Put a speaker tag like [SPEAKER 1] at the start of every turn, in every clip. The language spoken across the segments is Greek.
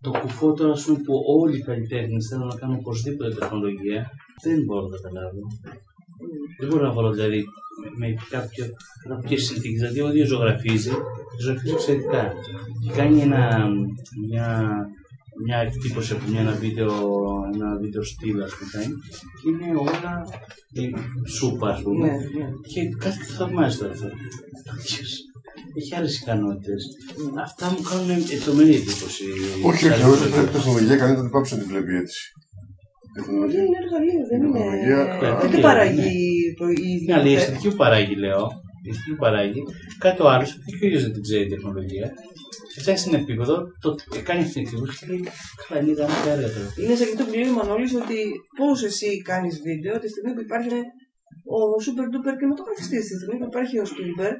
[SPEAKER 1] το κουφό τώρα ας πούμε, που όλοι οι καλλιτέχνε θέλουν να κάνουν οπωσδήποτε τεχνολογία, δεν μπορώ να καταλάβω. Δεν μπορώ να βάλω δηλαδή με κάποιο, κάποιε συνθήκες. Δηλαδή, ο ίδιος ζωγραφίζει, ζωγραφίζει εξαιρετικά. Και κάνει ένα, μια, μια εκτύπωση από μια, ένα βίντεο, ένα βίντεο στυλ, ας πούμε, και είναι όλα ε, σούπα, ας πούμε.
[SPEAKER 2] Ναι, ναι.
[SPEAKER 1] Και κάτι θαυμάζει τώρα αυτό. Έχει άλλες ικανότητες. Αυτά μου κάνουν τρομερή εντύπωση.
[SPEAKER 3] Όχι, όχι, όχι. Η τεχνολογία κανεί δεν πάψε να τη βλέπει έτσι. Η
[SPEAKER 2] Δεν
[SPEAKER 3] τεχνολογία.
[SPEAKER 2] είναι εργαλείο, δεν είναι.
[SPEAKER 3] Τεχνολογία,
[SPEAKER 2] Δεν την παράγει το ίδιο.
[SPEAKER 1] Ναι, αλλά η αισθητική που παράγει, λέω, η αισθητική που παράγει, κάτι άλλος, επειδή και ο ίδιος δεν την ξέρει η τεχνολογία, και φτάσει σε ένα επίπεδο, το ότι κάνει αυτή την εκτίμηση και λέει, καλά, είναι ιδανικό και έργα τώρα.
[SPEAKER 2] Είναι σε αυτό που λέει ο Μανώλης ότι πώς εσύ κάνεις βίντεο τη στιγμή που υπάρχει ο super duper κινηματογραφιστής. Τη στιγμή που υπάρχει ο Spielberg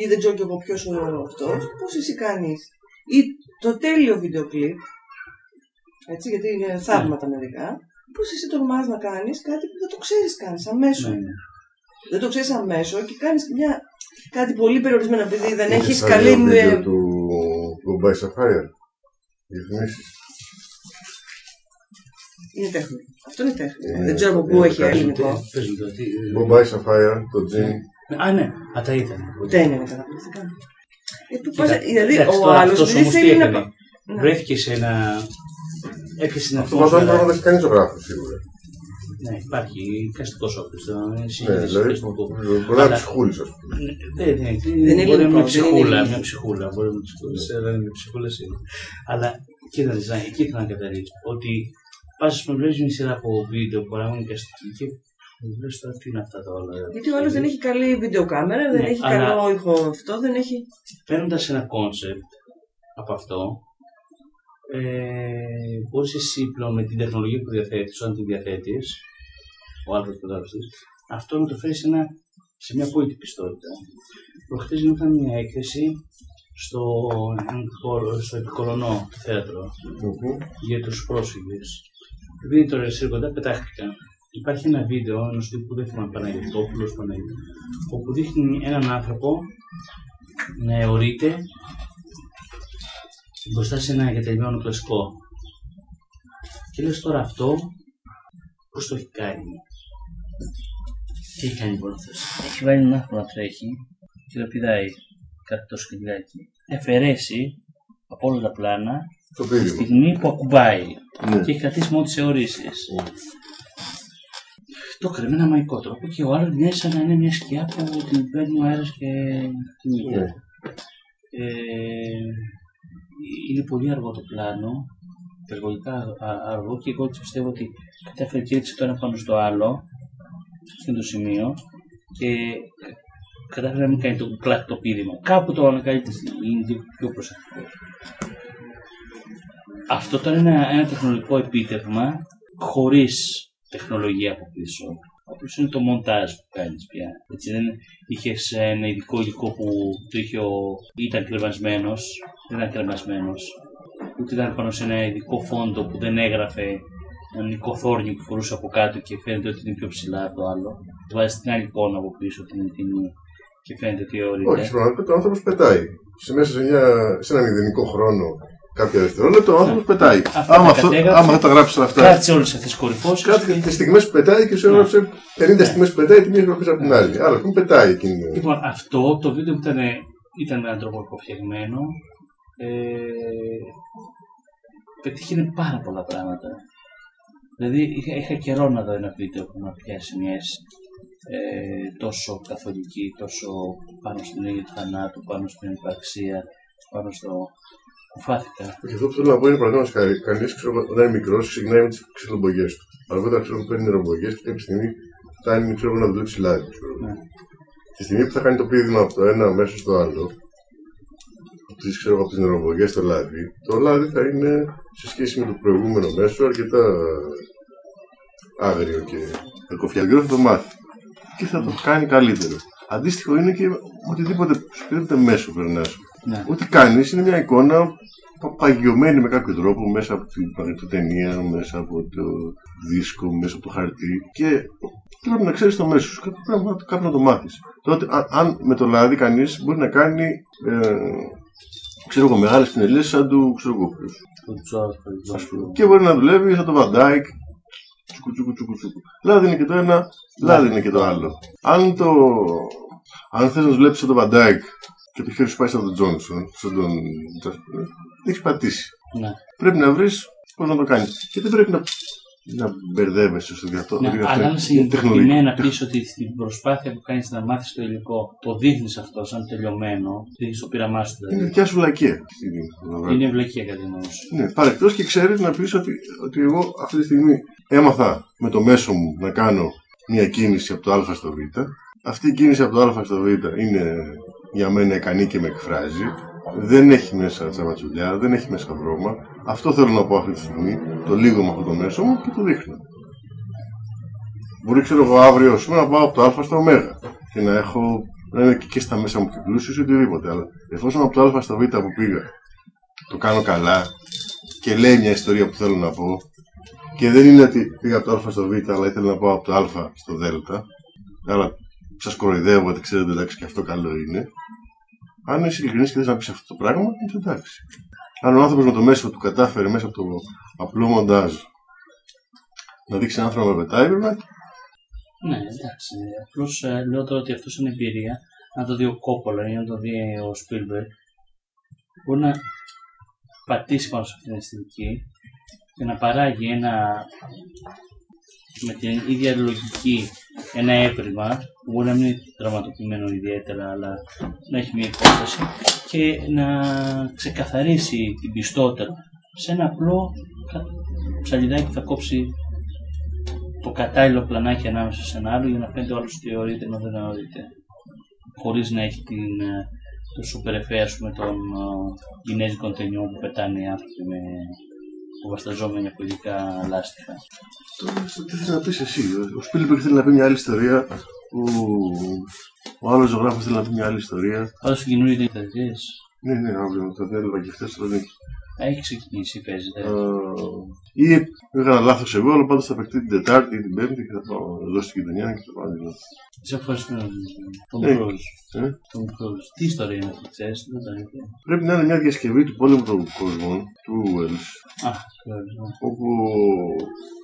[SPEAKER 2] ή δεν ξέρω και εγώ ποιος ο αυτός, πώς εσύ κάνεις. Ή το τέλειο βίντεο κλιπ, έτσι, γιατί είναι θαύματα μερικά, πώς εσύ τολμάς να κάνεις κάτι που δεν το ξέρεις καν, αμέσως.
[SPEAKER 1] Ναι, ναι.
[SPEAKER 2] Δεν το ξέρεις αμέσως και κάνεις μια. Κάτι πολύ περιορισμένο επειδή δεν
[SPEAKER 3] Είναι
[SPEAKER 2] έχεις
[SPEAKER 3] σαν
[SPEAKER 2] καλή.
[SPEAKER 3] το βίντεο
[SPEAKER 2] με-
[SPEAKER 3] του Goodbye Sapphire. Διαφημίσεις.
[SPEAKER 2] Είναι τέχνη. Αυτό είναι τέχνη.
[SPEAKER 3] Ε,
[SPEAKER 2] δεν ξέρω από πού
[SPEAKER 3] είναι
[SPEAKER 2] έχει
[SPEAKER 3] κάτι
[SPEAKER 2] ελληνικό.
[SPEAKER 1] Πες μου το, τι...
[SPEAKER 3] Goodbye Sapphire, το Jim.
[SPEAKER 1] Α, ναι, α, τα ήταν.
[SPEAKER 2] Δεν είναι καταπληκτικά. Ε, που
[SPEAKER 1] Κοίτα,
[SPEAKER 2] πας- δηλαδή,
[SPEAKER 1] εντάξει,
[SPEAKER 2] ο
[SPEAKER 1] τώρα
[SPEAKER 2] άλλος
[SPEAKER 1] αυτός
[SPEAKER 2] δεν
[SPEAKER 1] όμως τι
[SPEAKER 2] θέλει να.
[SPEAKER 1] έκανε.
[SPEAKER 2] πα- Ναι.
[SPEAKER 1] Βρέθηκε σε ένα... Έπιασε ένα
[SPEAKER 3] Αυτό φαντάζομαι
[SPEAKER 1] ατμόσφαιρα.
[SPEAKER 3] πρέπει να έχει κανείς ζωγράφο σίγουρα.
[SPEAKER 1] Ναι, υπάρχει εικαστικό όπλος.
[SPEAKER 3] Ναι, δηλαδή μπορεί να είναι ψυχούλη, ας πούμε.
[SPEAKER 1] Δεν είναι,
[SPEAKER 2] Δεν είναι
[SPEAKER 1] μπορεί να είναι
[SPEAKER 2] ελληνικό,
[SPEAKER 1] μια
[SPEAKER 2] δεν
[SPEAKER 1] ψυχούλα,
[SPEAKER 2] είναι
[SPEAKER 1] μια ψυχούλα, μπορεί να είναι ψυχούλα, αλλά είναι ψυχούλα είναι. Αλλά κοίτα, να εκεί ήθελα να καταλήξω, ότι πας με βλέπεις μια σειρά από βίντεο που παράγουν εικαστική και βλέπεις τώρα τι είναι αυτά τα όλα.
[SPEAKER 2] Γιατί ο άλλος δεν έχει καλή βιντεοκάμερα, δεν
[SPEAKER 1] Ναι,
[SPEAKER 2] έχει
[SPEAKER 1] αλλά-
[SPEAKER 2] καλό ήχο αυτό, δεν έχει.
[SPEAKER 1] Παίρνοντας ένα concept από αυτό, ε, μπορεί εσύ πλέον με την τεχνολογία που διαθέτεις, όταν τη διαθέτεις, ο άλλο φωτογραφιστή, αυτό να το φέρεις σε, ένα, σε μια απόλυτη πιστότητα. Προχτές γινόταν μια έκθεση στο, στο Επικολονό θέατρο
[SPEAKER 3] Μμμ.
[SPEAKER 1] για τους πρόσφυγες. Επειδή τώρα εσύ κοντά πετάχτηκα. Υπάρχει ένα βίντεο ενό τύπου που δεν θυμάμαι Παναγιώτοπουλος, Παναγιώτο, όπου δείχνει έναν άνθρωπο να αιωρείται μπροστά σε ένα εγκαταλειμμένο κλασικό. Και λες τώρα αυτό πώς το έχει κάνει; Τι έχει κάνει λοιπόν αυτός. Έχει βάλει έναν άνθρωπο να τρέχει και το πηδάει κάτι το σκυλάκι. Εφαιρέσει από όλα τα πλάνα
[SPEAKER 3] Το
[SPEAKER 1] τη
[SPEAKER 3] πείγμα.
[SPEAKER 1] στιγμή που ακουμπάει
[SPEAKER 3] Ναι.
[SPEAKER 1] και έχει κρατήσει μόνο τις αιωρήσεις. Το έκανε με ένα μαϊκό τρόπο και ο άλλος μοιάζει σαν να είναι μια σκιά που την παίρνει ο αέρας και κινείται.
[SPEAKER 3] Ναι.
[SPEAKER 1] Ε, είναι πολύ αργό το πλάνο, υπερβολικά α- αργό και εγώ έτσι πιστεύω ότι κατάφερε και έτσι το ένα πάνω στο άλλο, σε αυτό το σημείο και κατάφερε να μην κάνει το κλακ το πείδημα. Κάπου το ανακαλύπτει, είναι λίγο πιο προσεκτικό. Αυτό τώρα είναι ένα, ένα τεχνολογικό επίτευγμα χωρίς τεχνολογία από πίσω. Απλώς είναι το μοντάζ που κάνεις πια. Έτσι, δεν είχε ένα ειδικό υλικό που το είχε ο... ήταν κρεμασμένος, δεν ήταν κρεμασμένος. Ούτε ήταν πάνω σε ένα ειδικό φόντο που δεν έγραφε έναν οικοθόρνιο που φορούσε από κάτω και φαίνεται ότι είναι πιο ψηλά από το άλλο. Του βάζεις την άλλη εικόνα από πίσω την τιμή και φαίνεται ότι ορίζεται.
[SPEAKER 3] Όχι, στην πραγματικότητα ο άνθρωπος πετάει. Σε μέσα σε, μια, σε έναν ιδανικό χρόνο, κάποια δευτερόλεπτα, ο άνθρωπος πετάει.
[SPEAKER 1] Ναι. Αυτά
[SPEAKER 3] Άμα,
[SPEAKER 1] τα
[SPEAKER 3] αυτό,
[SPEAKER 1] κατέγραψε.
[SPEAKER 3] άμα θα τα γράψει αυτά.
[SPEAKER 1] Κράτησε όλες αυτές τις κορυφώσεις.
[SPEAKER 3] Κάτι τις στιγμές που πετάει και σου έγραψε 50 στιγμές που πετάει, τη μία γραφή από την άλλη. Άρα λοιπόν πετάει εκείνη.
[SPEAKER 1] Λοιπόν, αυτό το βίντεο που ήταν, ήταν με έναν τρόπο φτιαγμένο. Ε, πετύχαινε πάρα πολλά πράγματα. Δηλαδή είχα, είχα καιρό να δω ένα βίντεο που να πιάσει μιας αίσθηση ε, τόσο καθολική, τόσο πάνω στην ίδια του θανάτου, πάνω στην υπαρξία, πάνω στο. Κουφάθηκα.
[SPEAKER 3] Και αυτό που θέλω να πω είναι παραδείγματο χάρη. Κανείς όταν είναι μικρός ξεκινάει με τι ξυλομπογιέ του. Αργότερα ξέρω που παίρνει ρομπογιές και κάποια στιγμή φτάνει ξέρω, να δουλέψει λάδι. ξέρω.
[SPEAKER 1] Ναι.
[SPEAKER 3] Τη στιγμή που θα κάνει το πείδημα από το ένα μέσο στο άλλο, από τις, ξέρω, από τις νεροβογιές στο λάδι, το λάδι θα είναι σε σχέση με το προηγούμενο μέσο αρκετά άγριο και κακοφιαλγρό θα το μάθει. Και θα το κάνει καλύτερο. Αντίστοιχο είναι και με οτιδήποτε, σε οποιοδήποτε μέσο περνάς.
[SPEAKER 1] Ναι.
[SPEAKER 3] Ό,τι κάνεις είναι μια εικόνα πα- παγιωμένη με κάποιο τρόπο μέσα από την μαγνητοτενία, μέσα από το δίσκο, μέσα από το χαρτί και πρέπει να ξέρεις το μέσο σου, κάπου πρέπει να, κάπου να το μάθεις. Τότε, αν, αν με το λάδι κανείς μπορεί να κάνει ε, ξέρω εγώ, μεγάλες πινελιέ σαν του ξέρω εγώ ποιος.
[SPEAKER 1] Το Τζόρτ,
[SPEAKER 3] Ας πούμε. Και μπορεί να δουλεύει σαν το Βαν Ντάικ. Τσουκου, τσουκου, τσουκου, τσουκου. Λάδι είναι και το ένα, λάδι είναι και το άλλο. Αν το. Αν θες να δουλέψεις σαν το Βαν Ντάικ και το χέρι σου πάει σαν τον Τζόνσον, σαν τον. έχεις πατήσει.
[SPEAKER 1] Ναι.
[SPEAKER 3] Πρέπει να βρεις πώς να το κάνεις. Και δεν πρέπει να, να μπερδεύεσαι στο διατό.
[SPEAKER 1] Ναι,
[SPEAKER 3] γιατί αυτό
[SPEAKER 1] αλλά αν
[SPEAKER 3] είναι
[SPEAKER 1] συγκεκριμένα
[SPEAKER 3] τεχνολογικό.
[SPEAKER 1] πεις ότι στην προσπάθεια που κάνεις να μάθεις το υλικό το δείχνεις αυτό σαν τελειωμένο, δείχνει το πείραμά σου
[SPEAKER 3] Είναι
[SPEAKER 1] δηλαδή.
[SPEAKER 3] δικιά σου λακία. αυτή τη στιγμή.
[SPEAKER 1] Είναι ευλογία κατά την γνώμη σου.
[SPEAKER 3] Ναι, παρεκτός και ξέρεις να πεις ότι, ότι εγώ αυτή τη στιγμή έμαθα με το μέσο μου να κάνω μια κίνηση από το Α στο Β. Αυτή η κίνηση από το Α στο Β είναι για μένα ικανή και με εκφράζει. Δεν έχει μέσα τσαματσουλιά, δεν έχει μέσα βρώμα. Αυτό θέλω να πω αυτή τη στιγμή. Το λίγο με αυτό το μέσο μου και το δείχνω. Μπορεί, ξέρω εγώ, αύριο ας πούμε, να πάω από το Α στο Ω και να έχω να είμαι και, και στα μέσα μου και πλούσιο ή οτιδήποτε. Αλλά εφόσον από το Α στο Β που πήγα το κάνω καλά και λέει μια ιστορία που θέλω να πω και δεν είναι ότι πήγα από το Α στο Β αλλά ήθελα να πάω από το Α στο Δ αλλά σας κοροϊδεύω γιατί ξέρετε εντάξει και αυτό καλό είναι αν είσαι ειλικρινής και θες να πεις αυτό το πράγμα είναι εντάξει αν ο άνθρωπος με το μέσο του κατάφερε μέσα από το απλό μοντάζ να δείξει έναν άνθρωπο να πετάει πρέπει να
[SPEAKER 1] Ναι, εντάξει. Απλώς λέω τώρα ότι αυτός είναι εμπειρία. Να το δει ο Κόπολα ή να το δει ο Σπίλμπεργκ, μπορεί να πατήσει πάνω σε αυτήν την αισθητική και να παράγει ένα με την ίδια λογική ένα έβριμα που μπορεί να μην είναι δραματοποιημένο ιδιαίτερα αλλά να έχει μια υπόσταση και να ξεκαθαρίσει την πιστότητα σε ένα απλό κα- ψαλιδάκι που θα κόψει το κατάλληλο πλανάκι ανάμεσα σε ένα άλλο για να φαίνεται ο άλλος ότι ορίται ενώ δεν ορίται. Χωρίς να έχει την, ε, το σούπερ εφέ ας πούμε των ε, κινέζικων ταινιών που πετάνε οι άνθρωποι με βασταζόμενοι από ειδικά λάστιχα.
[SPEAKER 3] Τώρα, στο τι θες να πεις εσύ. Ο Σπίλμπεργκ θέλει να πει μια άλλη ιστορία. Ο, ο άλλος ζωγράφος θέλει να πει μια άλλη ιστορία.
[SPEAKER 1] Πάντως στην καινούργια ταινίες
[SPEAKER 3] Ναι, ναι, αύριο το διάλογο και αυτές τον έχει.
[SPEAKER 1] έχει ξεκινήσει, παίζεται.
[SPEAKER 3] Ε, Ή έκανα λάθος εγώ, αλλά πάντως θα παιχτεί την Τετάρτη ή την Πέμπτη και θα πάω εδώ στην γειτονιά και θα πάω να δω.
[SPEAKER 1] Σε ευχαριστούμε. Τον
[SPEAKER 3] Ναι.
[SPEAKER 1] Κρούζ.
[SPEAKER 3] Ε,
[SPEAKER 1] Τον Κρούζ. Τι ιστορία είναι αυτή, ξέρεις, δεν τα είπε.
[SPEAKER 3] Πρέπει να είναι μια διασκευή του πόλεμου των κόσμων, του Wells,
[SPEAKER 1] Α, ξέρεις, ναι.
[SPEAKER 3] όπου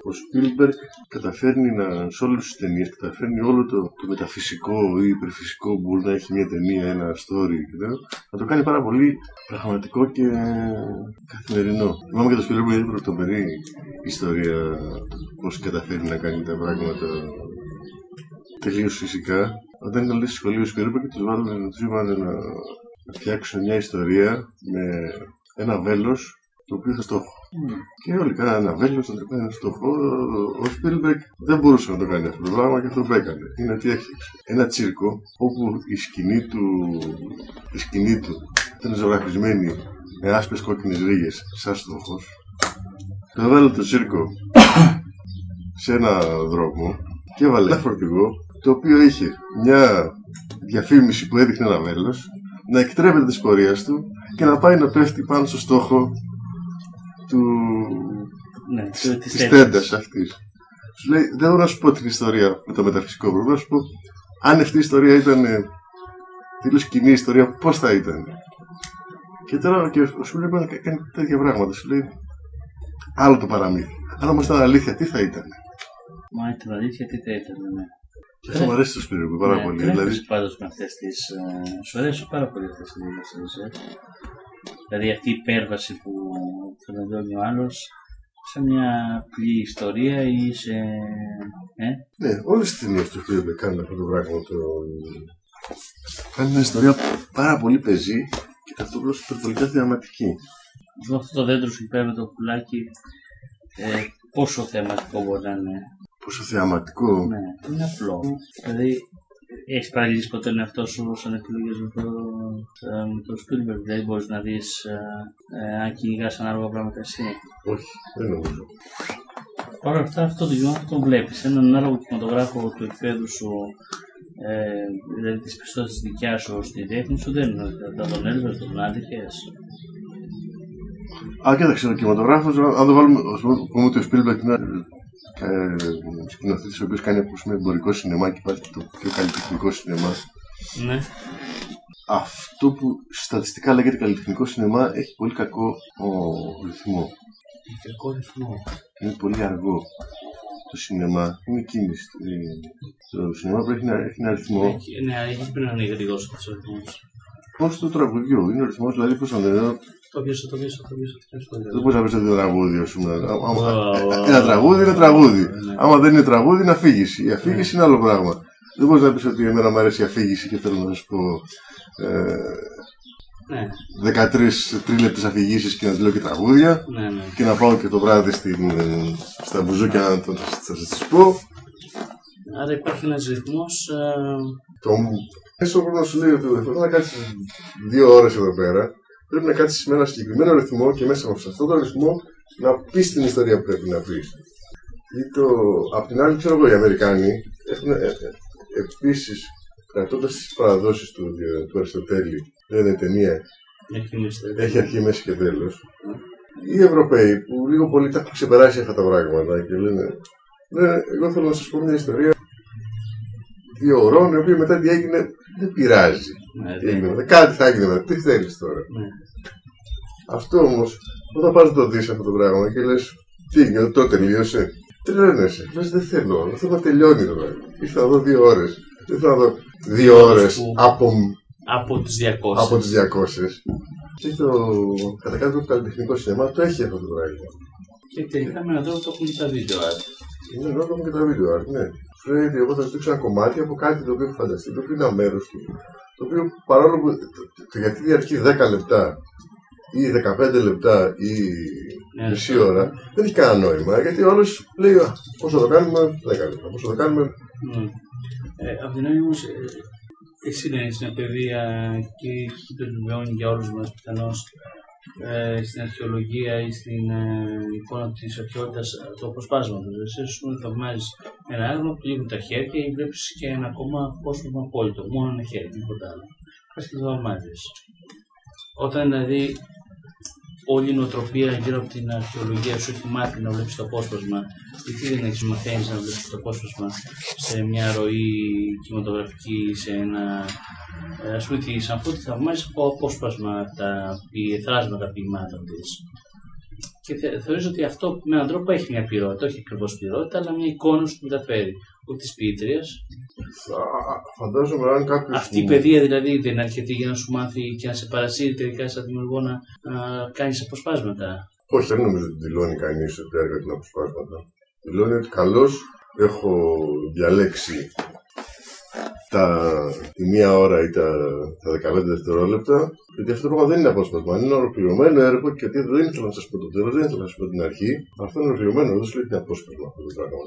[SPEAKER 3] ο Σπίλμπεργκ καταφέρνει να, σε όλες τις ταινίες, καταφέρνει όλο το, το μεταφυσικό ή υπερφυσικό που μπορεί να έχει μια ταινία, ένα story κτλ. Να το κάνει πάρα πολύ πραγματικό και καθημερινό. Θυμάμαι και το Σπίλμπεργκ είναι πρωτομερή ιστορία πώς καταφέρνει να κάνει τα πράγματα τελείως φυσικά. Όταν ήταν λέει, στη σχολείο Σπίλμπεργκ τους βάλανε, τους είπανε να, να φτιάξουν μια ιστορία με ένα βέλος το οποίο θα στόχο. Και όλοι κάνανε ένα βέλος, να το κάνανε στόχο. Ο Σπίλμπεργκ δεν μπορούσε να το κάνει αυτό το πράγμα και αυτό που έκανε. Είναι ότι έφτιαξε ένα τσίρκο όπου η σκηνή του, η σκηνή του ήταν ζωγραφισμένη με άσπρες κόκκινες ρίγες σαν στόχος. Το έβαλε το τσίρκο σε ένα δρόμο και έβαλε ένα φορτηγό το οποίο είχε μια διαφήμιση που έδειχνε ένα βέλος να εκτρέπεται της πορείας του και να πάει να πέφτει πάνω στο στόχο του,
[SPEAKER 1] Ναι,
[SPEAKER 3] της,
[SPEAKER 1] της
[SPEAKER 3] της
[SPEAKER 1] τέντας.
[SPEAKER 3] τέντας αυτής. Σου λέει, δεν μπορώ να σου πω την ιστορία με το μεταφυσικό πρόβλημα, να σου πω αν αυτή η ιστορία ήταν ε, τελείως κοινή ιστορία, πώς θα ήταν. Και τώρα και ο σου λέει να κάνει τέτοια πράγματα. Σου λέει άλλο το παραμύθι. Αν όμως ήταν αλήθεια, τι θα ήταν;
[SPEAKER 1] Μα ήταν αλήθεια, τι θα ήταν, ναι.
[SPEAKER 3] Και αυτό μου αρέσει το Σπύρο πάρα
[SPEAKER 1] Ναι,
[SPEAKER 3] πολύ.
[SPEAKER 1] τρέχεις
[SPEAKER 3] Δηλαδή,
[SPEAKER 1] πάντως με αυτές τις... ε, σου αρέσουν πάρα πολύ αυτές τις διαδικασίες, ε. Δηλαδή αυτή η υπέρβαση που φαινόταν ο άλλος σε μια απλή ιστορία ή σε... Ε,
[SPEAKER 3] ναι, όλες τις ταινίες του Σπύρο κάνουν αυτό το πράγμα. Το... Κάνει μια ιστορία πάρα πολύ πεζή και ταυτόχρονα υπερβολικά θεαματική.
[SPEAKER 1] Με αυτό το δέντρο σου πέρα με το πουλάκι, ε, πόσο θεαματικό μπορεί να είναι.
[SPEAKER 3] Πόσο θεαματικό.
[SPEAKER 1] Ναι, είναι απλό. Δηλαδή, έχεις παραγγείλει ποτέ τον εαυτό σου σαν επιλογές με το, ε, με το Spielberg. Δηλαδή, μπορείς να δεις ε, ε, αν κυνηγάς ανάλογα πράγματα εσύ.
[SPEAKER 3] Όχι, δεν νομίζω.
[SPEAKER 1] Παρ' όλα αυτά, αυτό το γεγονό το βλέπεις. Έναν ανάλογο κινηματογράφο του επίπεδου σου, ε, δηλαδή της πιστότητα δικιάς σου στη τέχνη σου, δεν είναι. Θα τον έλβε, τον άντυχε.
[SPEAKER 3] Α, κοίταξε, ο κινηματογράφος, αν το βάλουμε, ας πούμε, πούμε ότι ο Spielberg είναι ε, σκηνοθέτης ο οποίος κάνει ας πούμε, εμπορικό σινεμά και υπάρχει και το πιο καλλιτεχνικό σινεμά.
[SPEAKER 1] Ναι.
[SPEAKER 3] αυτό που στατιστικά λέγεται καλλιτεχνικό σινεμά έχει πολύ κακό ο, ρυθμό.
[SPEAKER 1] Έχει κακό ρυθμό.
[SPEAKER 3] Είναι πολύ αργό το σινεμά. Είναι κίνηση. Το σινεμά πρέπει να έχει ένα ρυθμό.
[SPEAKER 1] Έχει- Ναι, έχει πρέπει να είναι γρήγορο αυτός ο ρυθμός.
[SPEAKER 3] Πώς του τραγουδιού. Είναι ο ρυθμός, δηλαδή πώς να λένε.
[SPEAKER 1] Το πιάσα, το πιάσα, το πιάσα. το πιάσα.
[SPEAKER 3] Δεν μπορείς να πεις ένα τραγούδι, ας πούμε. Άμα- άμα-
[SPEAKER 1] Ω,
[SPEAKER 3] Ένα τραγούδι είναι τραγούδι.
[SPEAKER 1] Ναι.
[SPEAKER 3] Άμα δεν είναι τραγούδι, είναι αφήγηση. Η αφήγηση είναι άλλο πράγμα. Δεν μπορείς να πεις ότι εμένα μου αρέσει η αφήγηση και θέλω να σου πω ε,
[SPEAKER 1] Ναι,
[SPEAKER 3] 13 τρίλεπτες αφηγήσεις και να τι λέω και τραγούδια
[SPEAKER 1] ναι, ναι.
[SPEAKER 3] και να πάω και το βράδυ στην, ε, στα μπουζούκια να το- θα σα τι πω.
[SPEAKER 1] Άρα υπάρχει ένας ρυθμός.
[SPEAKER 3] Το μέσο πρέπει να σου λέει ότι θέλω να κάτσεις δύο ώρες εδώ πέρα. Πρέπει να κάτσεις με ένα συγκεκριμένο ρυθμό και μέσα από αυτό το ρυθμό να πεις την ιστορία που πρέπει να πεις. Ή το, απ' την άλλη, ξέρω εγώ, οι Αμερικάνοι έχουν ε, ε, επίσης κρατώντας τις παραδόσεις του, ε, του Αριστοτέλη, λένε ταινία, έχει αρχή, μέση και τέλος. Οι Ευρωπαίοι που λίγο πολύ τα έχουν ξεπεράσει αυτά τα πράγματα και λένε, ναι, εγώ θέλω να σας πω μια ιστορία δύο ωρών, η οποία μετά τι έγινε, δεν πειράζει.
[SPEAKER 1] Ναι,
[SPEAKER 3] Τι έγινε μετά. Κάτι θα έγινε μετά. Τι θέλεις τώρα;
[SPEAKER 1] ναι.
[SPEAKER 3] Αυτό όμως, όταν πας να το δεις αυτό το πράγμα και λες, τι έγινε, το τελείωσε. Τρελαίνεσαι. Λες, δεν θέλω. Δεν θέλω να τελειώνει το πράγμα. Ήρθα να δω δύο ώρες. Δεν θέλω να δω δύο ώρες
[SPEAKER 1] Που-
[SPEAKER 3] από,
[SPEAKER 1] Από τι 200.
[SPEAKER 3] από τι 200. Και το κατά κάποιο τρόπο καλλιτεχνικό σινεμά το έχει αυτό το πράγμα.
[SPEAKER 1] Και τελικά με έναν τρόπο το έχουν και τα βίντεο art.
[SPEAKER 3] Είναι λόγω μου και τα βίντεο art, ναι. Σου λέει ότι εγώ θα σου δείξω ένα κομμάτι από κάτι το οποίο έχω φανταστεί, το οποίο είναι ένα μέρο του. Το οποίο παρόλο που. το- το- γιατί διαρκεί 10 λεπτά ή 15 λεπτά ή
[SPEAKER 1] Ναι,
[SPEAKER 3] μισή
[SPEAKER 1] ναι.
[SPEAKER 3] ώρα, δεν έχει κανένα νόημα. Γιατί ο άλλος λέει, «Α, πόσο το κάνουμε, 10 λεπτά. Πόσο το κάνουμε,
[SPEAKER 1] Ναι. Ε, απ' την άλλη όμως, εσύ να είσαι μια παιδεία και εκεί το επιβεβαιώνει για όλους μας πιθανώς ε, στην αρχαιολογία ή στην ε, εικόνα της αρχαιότητας τους αποσπάσματο. Εσύ, α πούμε, θαυμάζει ένα άγνο που λείπουν τα χέρια ή βλέπεις και ένα ακόμα απόσπασμα απόλυτο. Μόνο ένα χέρι, τίποτα άλλο. Πα και το θαυμάζει. Όταν δηλαδή όλη η νοοτροπία γύρω από την αρχαιολογία σου έχει μάθει να βλέπεις το απόσπασμα, γιατί δεν έχεις μαθαίνει να βλέπεις το απόσπασμα σε μια ροή κινηματογραφική, σε ένα. ε, Α πούμε, τη Σαμφού τη θαυμάζεις από απόσπασμα τα ποι- εθράσματα ποιημάτων της. Και θε, θεωρίζω ότι αυτό με έναν τρόπο έχει μια ποιότητα, όχι ακριβώς ποιότητα, αλλά μια εικόνα σου που μεταφέρει. Ούτε της ποιήτριας.
[SPEAKER 3] θα- φαντάζομαι αν κάποιος.
[SPEAKER 1] Αυτή η παιδεία δηλαδή δεν είναι αρκετή για να σου μάθει και να σε παρασύρει τελικά σαν δημιουργό να, να κάνεις αποσπάσματα.
[SPEAKER 3] Όχι, δεν νομίζω ότι δηλώνει κανείς ότι έργα την αποσπάσματα. Δηλώνει ότι καλώς έχω διαλέξει τα, τη μία ώρα ή τα, τα 15 δευτερόλεπτα, γιατί αυτό το πράγμα δεν είναι απόσπασμα. Είναι ένα ολοκληρωμένο έργο και γιατί δεν ήθελα να σας πω το τέλο, δεν ήθελα να σας πω την αρχή. Αυτό είναι ολοκληρωμένο, δεν σου λέει ότι είναι απόσπασμα αυτό το πράγμα.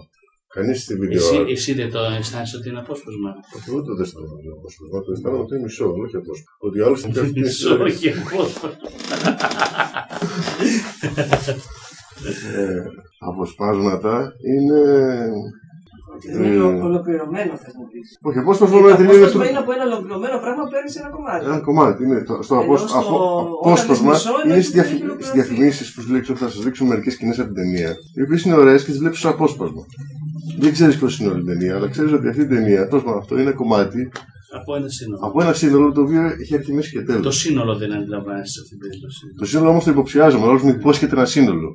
[SPEAKER 3] Κανείς στη βίντεο.
[SPEAKER 1] Εσύ, εσύ δεν το αισθάνεσαι ότι είναι απόσπασμα;
[SPEAKER 3] Εγώ δεν το αισθάνομαι ότι είναι απόσπασμα. Το αισθάνομαι ότι είναι μισό, όχι απόσπασμα. Ότι άλλο είναι αυτή την
[SPEAKER 1] Μισό,
[SPEAKER 3] ιστορία.
[SPEAKER 1] όχι απόσπασμα.
[SPEAKER 3] Ε, αποσπάσματα είναι.
[SPEAKER 2] Είναι
[SPEAKER 3] Ε,
[SPEAKER 2] ολο- ολοκληρωμένο, θα μου πεις.
[SPEAKER 3] Όχι, απόσπασμα
[SPEAKER 2] Το
[SPEAKER 3] με τελείω
[SPEAKER 2] απόσπασμα είναι από ένα ολοκληρωμένο πράγμα, παίρνει ένα κομμάτι.
[SPEAKER 3] Ένα κομμάτι. Είναι το, στο
[SPEAKER 2] Ενώ
[SPEAKER 3] απόσ,
[SPEAKER 2] στο-
[SPEAKER 3] απο,
[SPEAKER 2] όταν
[SPEAKER 3] απόσπασμα
[SPEAKER 2] λες μισό, είναι
[SPEAKER 3] είναι
[SPEAKER 2] ότι
[SPEAKER 3] στις
[SPEAKER 2] δεν έχει ολοκληρωθεί.
[SPEAKER 3] διαφημίσεις που σου λέει ξέρω, θα σας δείξω μερικές σκηνές από την ταινία. Οι οποίες είναι ωραίες και τις βλέπεις στο απόσπασμα. Δεν ξέρεις πώς είναι όλη η ταινία, αλλά ξέρεις ότι αυτή η ταινία, απόσπασμα αυτό είναι κομμάτι
[SPEAKER 1] Από ένα σύνολο.
[SPEAKER 3] από ένα σύνολο το οποίο έχει αρχή, μέση και τέλος.
[SPEAKER 1] Το σύνολο δεν αντιλαμβάνεσαι σε αυτή την περίπτωση.
[SPEAKER 3] Το σύνολο όμως το υποψιάζομαι, αλλά μου υπόσχεται ένα σύνολο.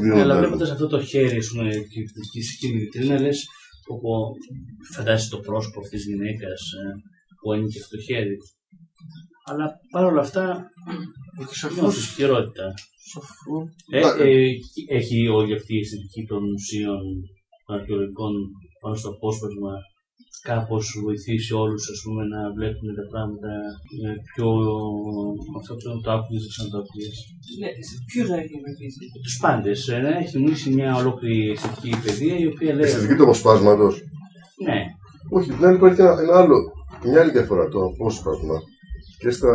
[SPEAKER 1] Ναι, αλλά
[SPEAKER 3] Δίνοντας.
[SPEAKER 1] βλέποντας αυτό το χέρι, ας πούμε, και και στην βιτρίνα, λες, όπου φαντάζεσαι το πρόσωπο αυτής της γυναίκας που ανήκει αυτό το χέρι. Αλλά παρόλα αυτά,
[SPEAKER 3] Ότι σαφώς-
[SPEAKER 1] νιώθει χειρότητα.
[SPEAKER 3] σαφώς-
[SPEAKER 1] Ε,
[SPEAKER 3] Να-
[SPEAKER 1] ε, έχει όλη αυτή η αισθητική των μουσείων των αρχαιολογικών πάνω στο απόσπασμα κάπως βοηθήσει όλους ας πούμε, να βλέπουν τα πράγματα με πιο με αυτό που το άκουγες δεν το άκουγες.
[SPEAKER 2] Ναι, Ποιο να έχει βοηθήσει;
[SPEAKER 1] Τους πάντες, ε, να έχει μιλήσει μια ολόκληρη αισθητική παιδεία η οποία λέει
[SPEAKER 3] Αισθητική του αποσπάσματος.
[SPEAKER 1] ναι,
[SPEAKER 3] Όχι, την άλλη υπάρχει ένα, ένα άλλο, μια άλλη διαφορά. Το απόσπασμα και στα,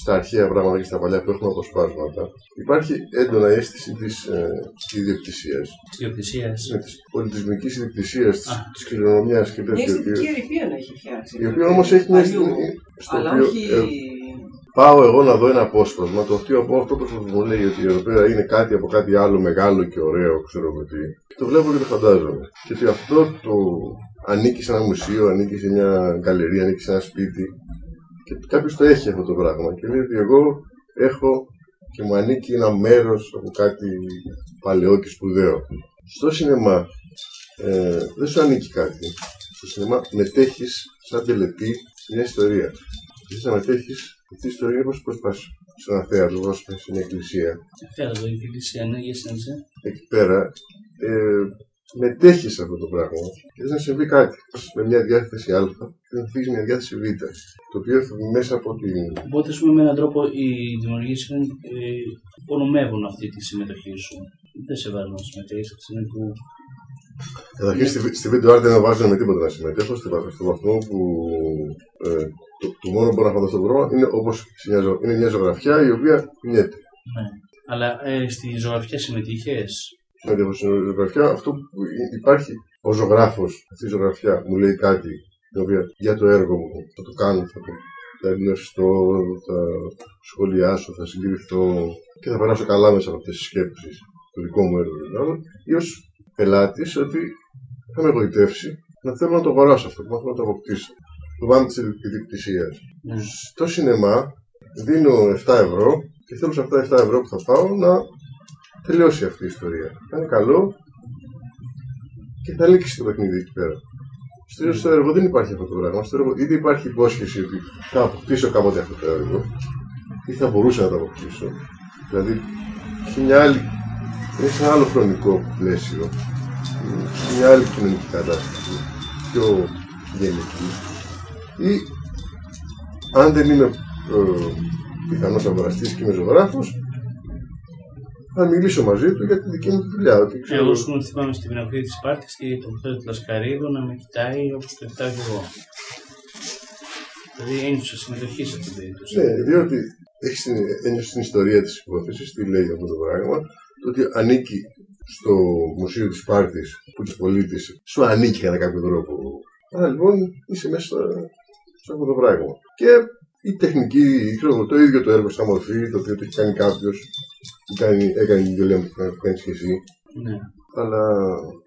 [SPEAKER 3] στα αρχαία πράγματα και στα παλιά που έχουμε αποσπάσματα υπάρχει έντονα αίσθηση της ε, ιδιοκτησίας.
[SPEAKER 1] της ιδιοκτησίας.
[SPEAKER 3] Της πολιτισμικής ιδιοκτησίας,
[SPEAKER 1] Α.
[SPEAKER 3] της κληρονομιάς και
[SPEAKER 2] Μια
[SPEAKER 3] τέτοια.
[SPEAKER 2] αισθητική
[SPEAKER 3] η οποία-
[SPEAKER 2] ερηπία να έχει φτιάξει.
[SPEAKER 3] Η οποία όμως έχει μια
[SPEAKER 2] Αλλιού.
[SPEAKER 3] αισθητική. Στο
[SPEAKER 2] Αλλά
[SPEAKER 3] οποίο,
[SPEAKER 2] όχι.
[SPEAKER 3] ε, πάω εγώ να δω ένα απόσπασμα, το οποίο από αυτό που μου λέει ότι εδώ πέρα είναι κάτι από κάτι άλλο μεγάλο και ωραίο, ξέρω εγώ τι. Το βλέπω και το φαντάζομαι. Και ότι αυτό το ανήκει σε ένα μουσείο, ανήκει σε μια γκαλερία, ανήκει σε ένα σπίτι και κάποιος το έχει αυτό το πράγμα και λέει ότι εγώ έχω και μου ανήκει ένα μέρος από κάτι παλαιό και σπουδαίο. Στο σινεμά ε, δεν σου ανήκει κάτι. Στο σινεμά μετέχεις σαν τελετή μια ιστορία. Εσύ θα μετέχεις αυτή η ιστορία όπως προσπάσει σε ένα θέατρο, όπω σε μια εκκλησία.
[SPEAKER 1] Θέατρο, η εκκλησία, ναι, για εσένα.
[SPEAKER 3] Εκεί πέρα ε, μετέχεις σε αυτό το πράγμα και δεν να συμβεί κάτι. Με μια διάθεση Α και να φύγεις μια διάθεση Β. Το οποίο θα βγει μέσα από την.
[SPEAKER 1] Οπότε, ας πούμε, με έναν τρόπο οι δημιουργοί σου ε, υπονομεύουν αυτή τη συμμετοχή σου. Δεν σε βάζουν να συμμετέχεις από τη στιγμή που.
[SPEAKER 3] Καταρχήν στη, στη βίντεο art δεν βάζω με τίποτα να συμμετέχω στη, βα- στο βαθμό που ε, το, το μόνο που μπορώ να φανταστώ το πρόγραμμα είναι όπως είναι μια ζωγραφιά η οποία κουνιέται.
[SPEAKER 1] Ναι. Αλλά ε, στη ζωγραφιά συμμετείχες;
[SPEAKER 3] Συμμετέχω στην ζωγραφιά, αυτό που υ- υπάρχει ο ζωγράφος, αυτή η ζωγραφιά μου λέει κάτι την οποία, για το έργο μου θα το κάνω, θα το θα εμπνευστώ, θα σχολιάσω, θα συγκριθώ και θα περάσω καλά μέσα από αυτές τις σκέψεις του δικού μου έργου. δηλαδή, Ή ως πελάτης ότι θα με εγωιτεύσει να θέλω να το αγοράσω αυτό, να θέλω να το αποκτήσω. Το πάμε της ιδιοκτησίας.
[SPEAKER 1] Ναι.
[SPEAKER 3] Στο σινεμά δίνω 7 ευρώ και θέλω σε αυτά τα 7 ευρώ που θα πάω να τελειώσει αυτή η ιστορία. Θα είναι καλό και θα λήξει το παιχνίδι εκεί πέρα. Στο, στο έργο δεν υπάρχει αυτό το πράγμα. Στο έργο είτε υπάρχει υπόσχεση ότι θα αποκτήσω κάποτε αυτό το έργο ή θα μπορούσα να το αποκτήσω. Δηλαδή έχει μια άλλη, είναι σε ένα άλλο χρονικό πλαίσιο, σε μια άλλη κοινωνική κατάσταση, πιο γενική. Ή αν δεν είμαι ε, πιθανός αγοραστής και είμαι ζωγράφος, θα μιλήσω μαζί του για τη δική μου τη δουλειά. Ότι ξέρω,
[SPEAKER 1] Εγώ σου θυμάμαι στην πινακίδα της Πάρτη και τον Πέτρο του Λασκαρίδου να με κοιτάει όπως το κοιτάω και εγώ. Δηλαδή ένιωσα συμμετοχή σε αυτή την περίπτωση.
[SPEAKER 3] Ναι, διότι έχεις την ένιωση στην ιστορία της υπόθεσης, τι λέει αυτό το πράγμα, το ότι ανήκει στο Μουσείο της Πάρτης που της πολίτης σου ανήκει κατά κάποιο τρόπο. Άρα λοιπόν είσαι μέσα στο- σε αυτό το πράγμα. Και η τεχνική, ξέρω εγώ, το ίδιο το έργο σαν μορφή, το οποίο το έχει κάνει κάποιος, έκανε την δουλειά που κάνεις και εσύ.
[SPEAKER 1] Ναι.
[SPEAKER 3] Αλλά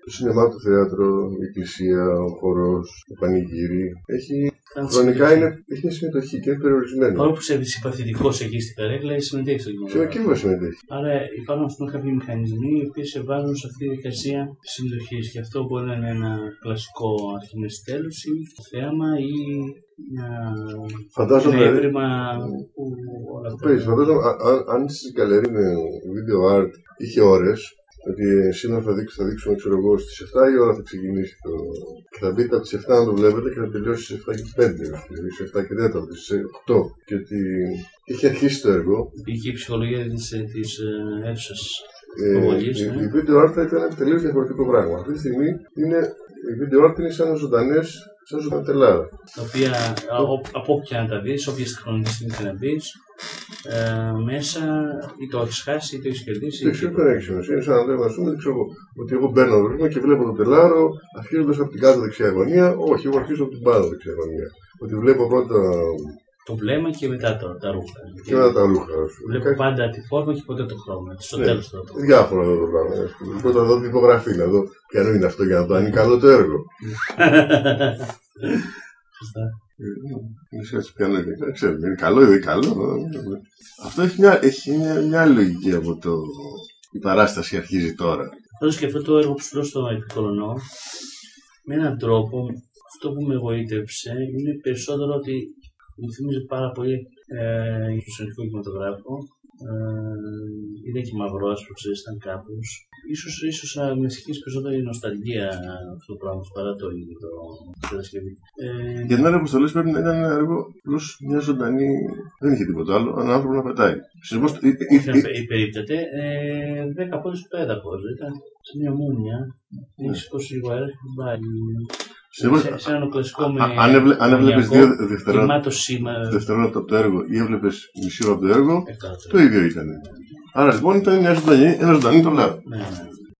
[SPEAKER 3] το σινεμά, το θέατρο, η εκκλησία, ο χορός, το πανηγύρι, έχει,
[SPEAKER 1] Κάνει
[SPEAKER 3] χρονικά
[SPEAKER 1] συμμετοχή.
[SPEAKER 3] είναι, έχει μια συμμετοχή και είναι περιορισμένο.
[SPEAKER 1] Παρόλο που είσαι συμπαθητικός εκεί στην καρέκλα, συμμετέχεις στο
[SPEAKER 3] Ξέρω
[SPEAKER 1] κοινό.
[SPEAKER 3] και εγώ συμμετέχει.
[SPEAKER 1] Άρα υπάρχουν ας πούμε, κάποιοι μηχανισμοί οι οποίοι σε βάζουν σε αυτή τη διαδικασία συμμετοχής. Και αυτό μπορεί να είναι ένα κλασικό αρχινές τέλους ή θέαμα ή ένα,
[SPEAKER 3] Φαντάζομαι.
[SPEAKER 1] ένα έβριμα που όλα
[SPEAKER 3] Το
[SPEAKER 1] αυτά.
[SPEAKER 3] παίζει. Φαντάζομαι α- αν- αν στη γκαλερί με video art είχε ώρες, ότι σήμερα θα, δείξω, θα δείξουμε ξέρω εγώ στις 7 η ώρα θα ξεκινήσει το. και θα μπείτε από τις 7 να το βλέπετε και θα τελειώσει στις 7 και 5, δηλαδή στις 7 και 4, στις 8. Και ότι έχει αρχίσει το έργο.
[SPEAKER 1] Υπήρχε η ψυχολογία της, ε, της ε, αίθουσας.
[SPEAKER 3] Ε,
[SPEAKER 1] Προβολής,
[SPEAKER 3] η,
[SPEAKER 1] ναι.
[SPEAKER 3] η video art θα ήταν ένα τελείως διαφορετικό πράγμα. Αυτή τη στιγμή είναι, η video art είναι σαν ζωντανές, σαν ζωντανή τελάρα.
[SPEAKER 1] τα οποία α- ο- από όποια να τα δεις, όποια χρονική στιγμή και να μπεις, ε, μέσα ή το έχεις χάσει ή το έχεις κερδίσει.
[SPEAKER 3] Δεν ξέρω δεν έχει σημασία. Είναι σαν να λέμε, ας πούμε, δεν ξέρω εγώ, ότι εγώ μπαίνω το βήμα και βλέπω το τελάρο αρχίζοντας από την κάτω δεξιά γωνία. Όχι, εγώ αρχίζω από την πάνω δεξιά γωνία. Ότι βλέπω πρώτα
[SPEAKER 1] Το βλέμμα και μετά το, τα ρούχα.
[SPEAKER 3] και μετά τα ρούχα.
[SPEAKER 1] Βλέπω πάντα τη φόρμα και ποτέ το χρώμα. Στο
[SPEAKER 3] Ναι.
[SPEAKER 1] τέλος το
[SPEAKER 3] Διάφορα εδώ το πράγμα. ας πούμε. Πρώτα δω την υπογραφή, να δω ποια είναι αυτό για να δω αν είναι καλό το έργο.
[SPEAKER 1] Σωστά.
[SPEAKER 3] Είναι έτσι ποια είναι. Δεν ξέρω, είναι καλό ή δεν είναι καλό. Αυτό έχει μια, έχει μια, μια άλλη λογική από το. Η παράσταση αρχίζει τώρα.
[SPEAKER 1] Πάντως και αυτό το έργο που σου λέω στο Επικολονό, με έναν τρόπο, αυτό που με εγωίτευσε είναι περισσότερο ότι μου θυμίζει πάρα πολύ ε, υποσυνολικό κινηματογράφο. Ε, είναι και μαυρός, άσπρο, ξέρεις, ήταν κάπως. Ίσως, ίσως να με συγχύσει περισσότερο η νοσταλγία αυτό το πράγμα παρά το ίδιο το κατασκευή. Ε,
[SPEAKER 3] Για την άλλη αποστολή πρέπει να ήταν ένα έργο απλώ μια ζωντανή. Δεν είχε τίποτα άλλο, έναν άνθρωπο να πετάει. Συνεπώς.
[SPEAKER 1] η περίπτωται, ε, 10 πόντους στο έδαφος, ήταν σε μια μούνια, έχει σηκώσει λίγο αέρα και την πάει. Σε, σε ένα κλασικό με
[SPEAKER 3] Αν έβλε- αν έβλεπες δύο δευτερόλεπτα
[SPEAKER 1] γεμάτο σήμα.
[SPEAKER 3] δευτερόλεπτα από το έργο ή έβλεπες μισή ώρα από το έργο,
[SPEAKER 1] Εκατό.
[SPEAKER 3] το ίδιο ήταν. Άρα λοιπόν ήταν μια ζωντανή, ένα ζωντανή τολά.
[SPEAKER 1] Ναι, ναι.